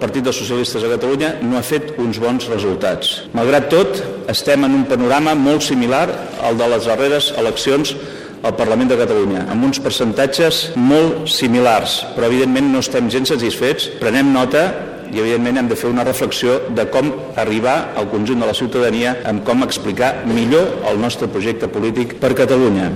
Partit dels Socialistes de Catalunya no ha fet uns bons resultats. Malgrat tot, estem en un panorama molt similar al de les darreres eleccions al Parlament de Catalunya, amb uns percentatges molt similars, però evidentment no estem gens satisfets. Prenem nota i evidentment hem de fer una reflexió de com arribar al conjunt de la ciutadania amb com explicar millor el nostre projecte polític per Catalunya.